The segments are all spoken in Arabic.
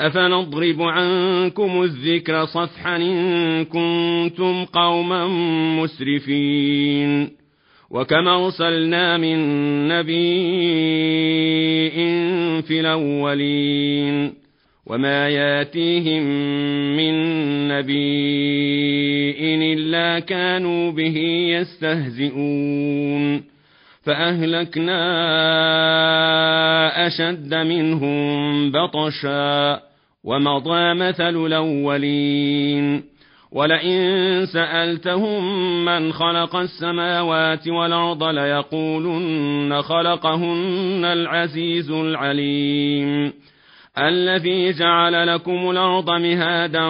أفنضرب عنكم الذكر صفحا إن كنتم قوما مسرفين وكما أرسلنا من نبي في الأولين وما ياتيهم من نبي إلا كانوا به يستهزئون فأهلكنا أشد منهم بطشا ومضى مثل الأولين. ولئن سألتهم من خلق السماوات والأرض ليقولن خلقهن العزيز العليم. الذي جعل لكم الأرض مهادا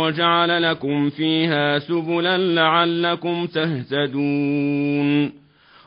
وجعل لكم فيها سبلا لعلكم تهتدون.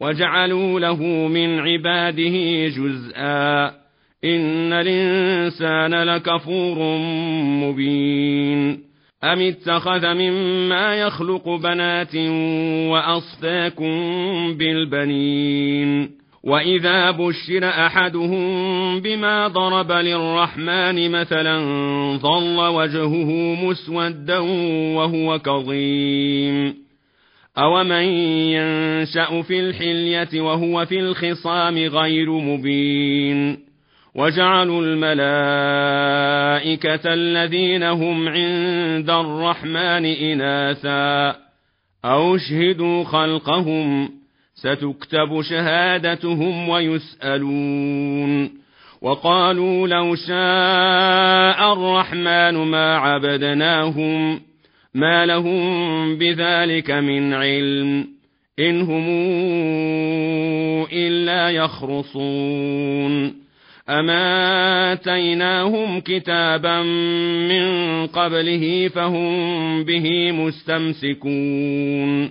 وجعلوا له من عباده جزءا. إن الإنسان لكفور مبين. أم اتخذ مما يخلق بنات وأصفاكم بالبنين. وإذا بشر أحدهم بما ضرب للرحمن مثلا ظل وجهه مسودا وهو كظيم. أومن ينشأ في الحلية وهو في الخصام غير مبين وجعلوا الملائكة الذين هم عند الرحمن إناثا أو اشهدوا خلقهم ستكتب شهادتهم ويسألون وقالوا لو شاء الرحمن ما عبدناهم ما لهم بذلك من علم إن هم إلا يخرصون أما آتيناهم كتابا من قبله فهم به مستمسكون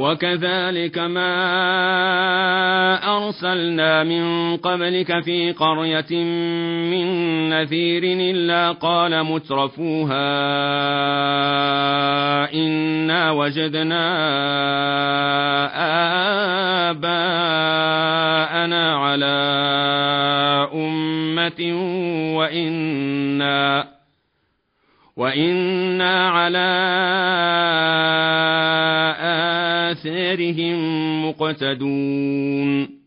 وكذلك ما أرسلنا من قبلك في قرية من نذير إلا قال مترفوها إنا وجدنا آباءنا على أمة وإنا وإنا على آثارهم مقتدون.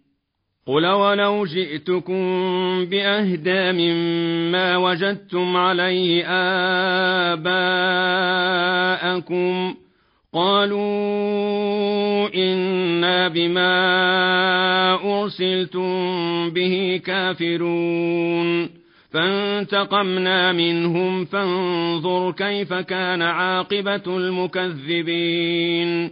قل ولو جئتكم بأهدى مما وجدتم عليه آباءكم قالوا إنا بما أرسلتم به كافرون. فانتقمنا منهم فانظر كيف كان عاقبة المكذبين.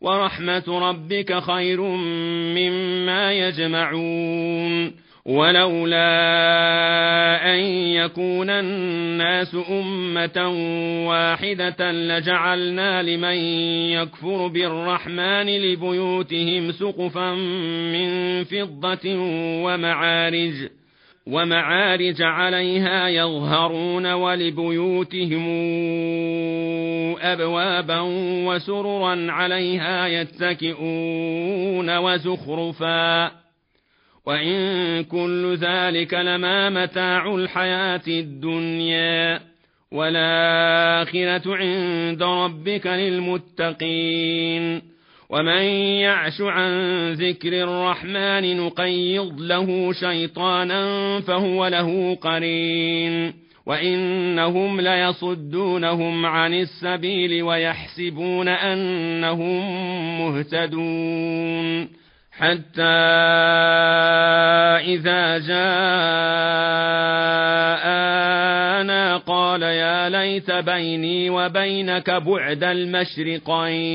ورحمة ربك خير مما يجمعون. ولولا أن يكون الناس أمة واحدة لجعلنا لمن يكفر بالرحمن لبيوتهم سقفا من فضة ومعارج. ومعارج عليها يظهرون ولبيوتهم أبوابا وسررا عليها يتكئون وزخرفا. وإن كل ذلك لما متاع الحياة الدنيا. والآخرة عند ربك للمتقين. ومن يعش عن ذكر الرحمن نقيض له شيطانا فهو له قرين وانهم ليصدونهم عن السبيل ويحسبون انهم مهتدون حتى اذا جاءنا قال يا ليت بيني وبينك بعد المشرقين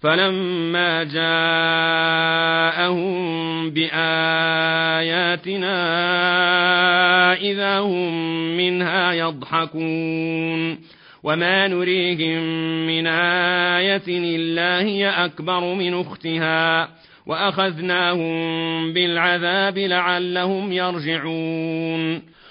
فلما جاءهم بآياتنا إذا هم منها يضحكون. وما نريهم من آية إلا هي أكبر من أختها. وأخذناهم بالعذاب لعلهم يرجعون.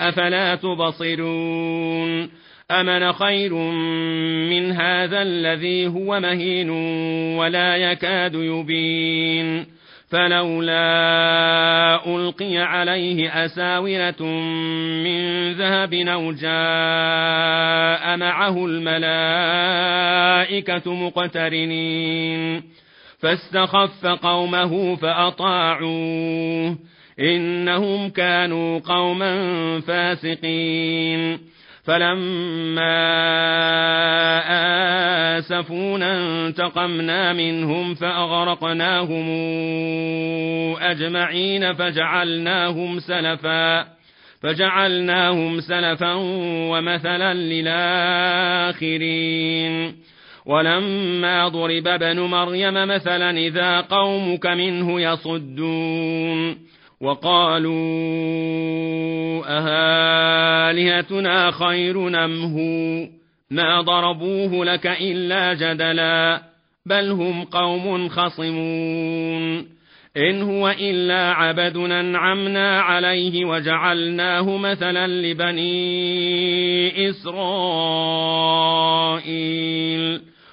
أفلا تبصرون أمن خير من هذا الذي هو مهين ولا يكاد يبين فلولا ألقي عليه أساورة من ذهب أو جاء معه الملائكة مقترنين فاستخف قومه فأطاعوه إنهم كانوا قوما فاسقين. فلما آسفونا انتقمنا منهم فأغرقناهم أجمعين فجعلناهم سلفا فجعلناهم سلفا ومثلا للآخرين. ولما ضرب ابن مريم مثلا إذا قومك منه يصدون. وقالوا أهالهتنا خير نمه ما ضربوه لك إلا جدلا بل هم قوم خصمون. إن هو إلا عبد أنعمنا عليه وجعلناه مثلا لبني إسرائيل.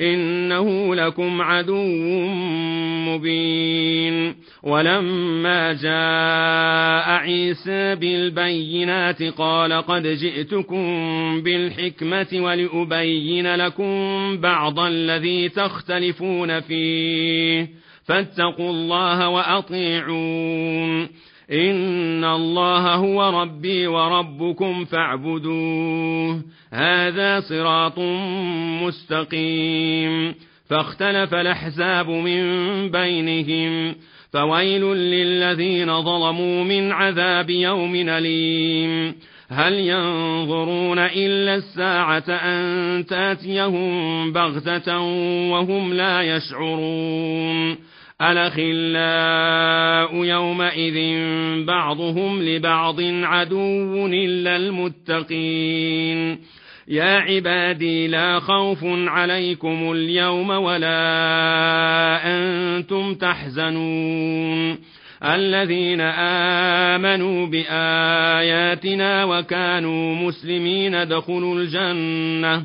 إنه لكم عدو مبين. ولما جاء عيسى بالبينات قال قد جئتكم بالحكمة ولأبين لكم بعض الذي تختلفون فيه. فاتقوا الله وأطيعون. إن الله هو ربي وربكم فاعبدوه. هذا صراط مستقيم. فاختلف الأحزاب من بينهم. فويل للذين ظلموا من عذاب يوم أليم. هل ينظرون إلا الساعة أن تاتيهم بغتة وهم لا يشعرون. الأخلاء يومئذ بعضهم لبعض عدو إلا المتقين. يا عبادي لا خوف عليكم اليوم ولا أنتم تحزنون. الذين آمنوا بآياتنا وكانوا مسلمين ادخلوا الجنة.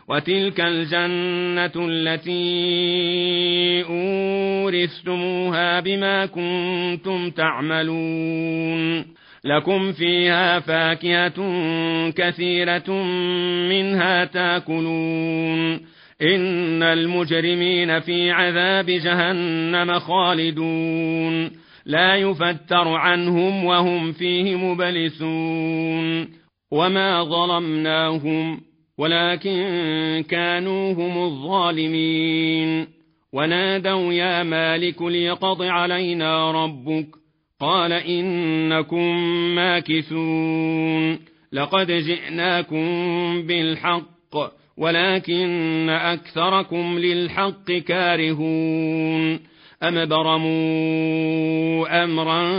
وتلك الجنة التي أورثتموها بما كنتم تعملون. لكم فيها فاكهة كثيرة منها تاكلون. إن المجرمين في عذاب جهنم خالدون. لا يفتر عنهم وهم فيه مبلسون. وما ظلمناهم ولكن كانوا هم الظالمين. ونادوا يا مالك ليقض علينا ربك. قال إنكم ماكثون. لقد جئناكم بالحق ولكن أكثركم للحق كارهون. أم برموا أمرا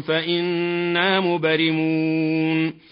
فإنا مبرمون.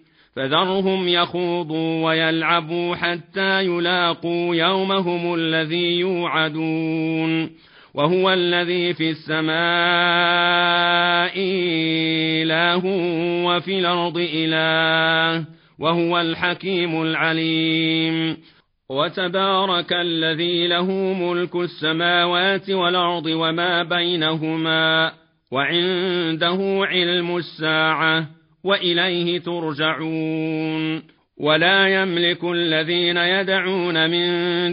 فذرهم يخوضوا ويلعبوا حتى يلاقوا يومهم الذي يوعدون وهو الذي في السماء إله وفي الأرض إله وهو الحكيم العليم وتبارك الذي له ملك السماوات والأرض وما بينهما وعنده علم الساعة وإليه ترجعون. ولا يملك الذين يدعون من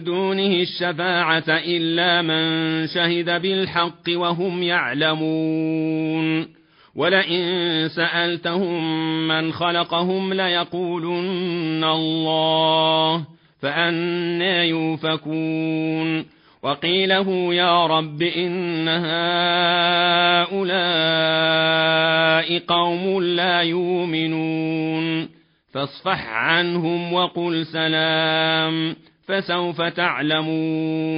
دونه الشفاعة إلا من شهد بالحق وهم يعلمون. ولئن سألتهم من خلقهم ليقولن الله فأنا يوفكون. وقيله يا رب إن هؤلاء قوم لا يؤمنون. فاصفح عنهم وقل سلام فسوف تعلمون.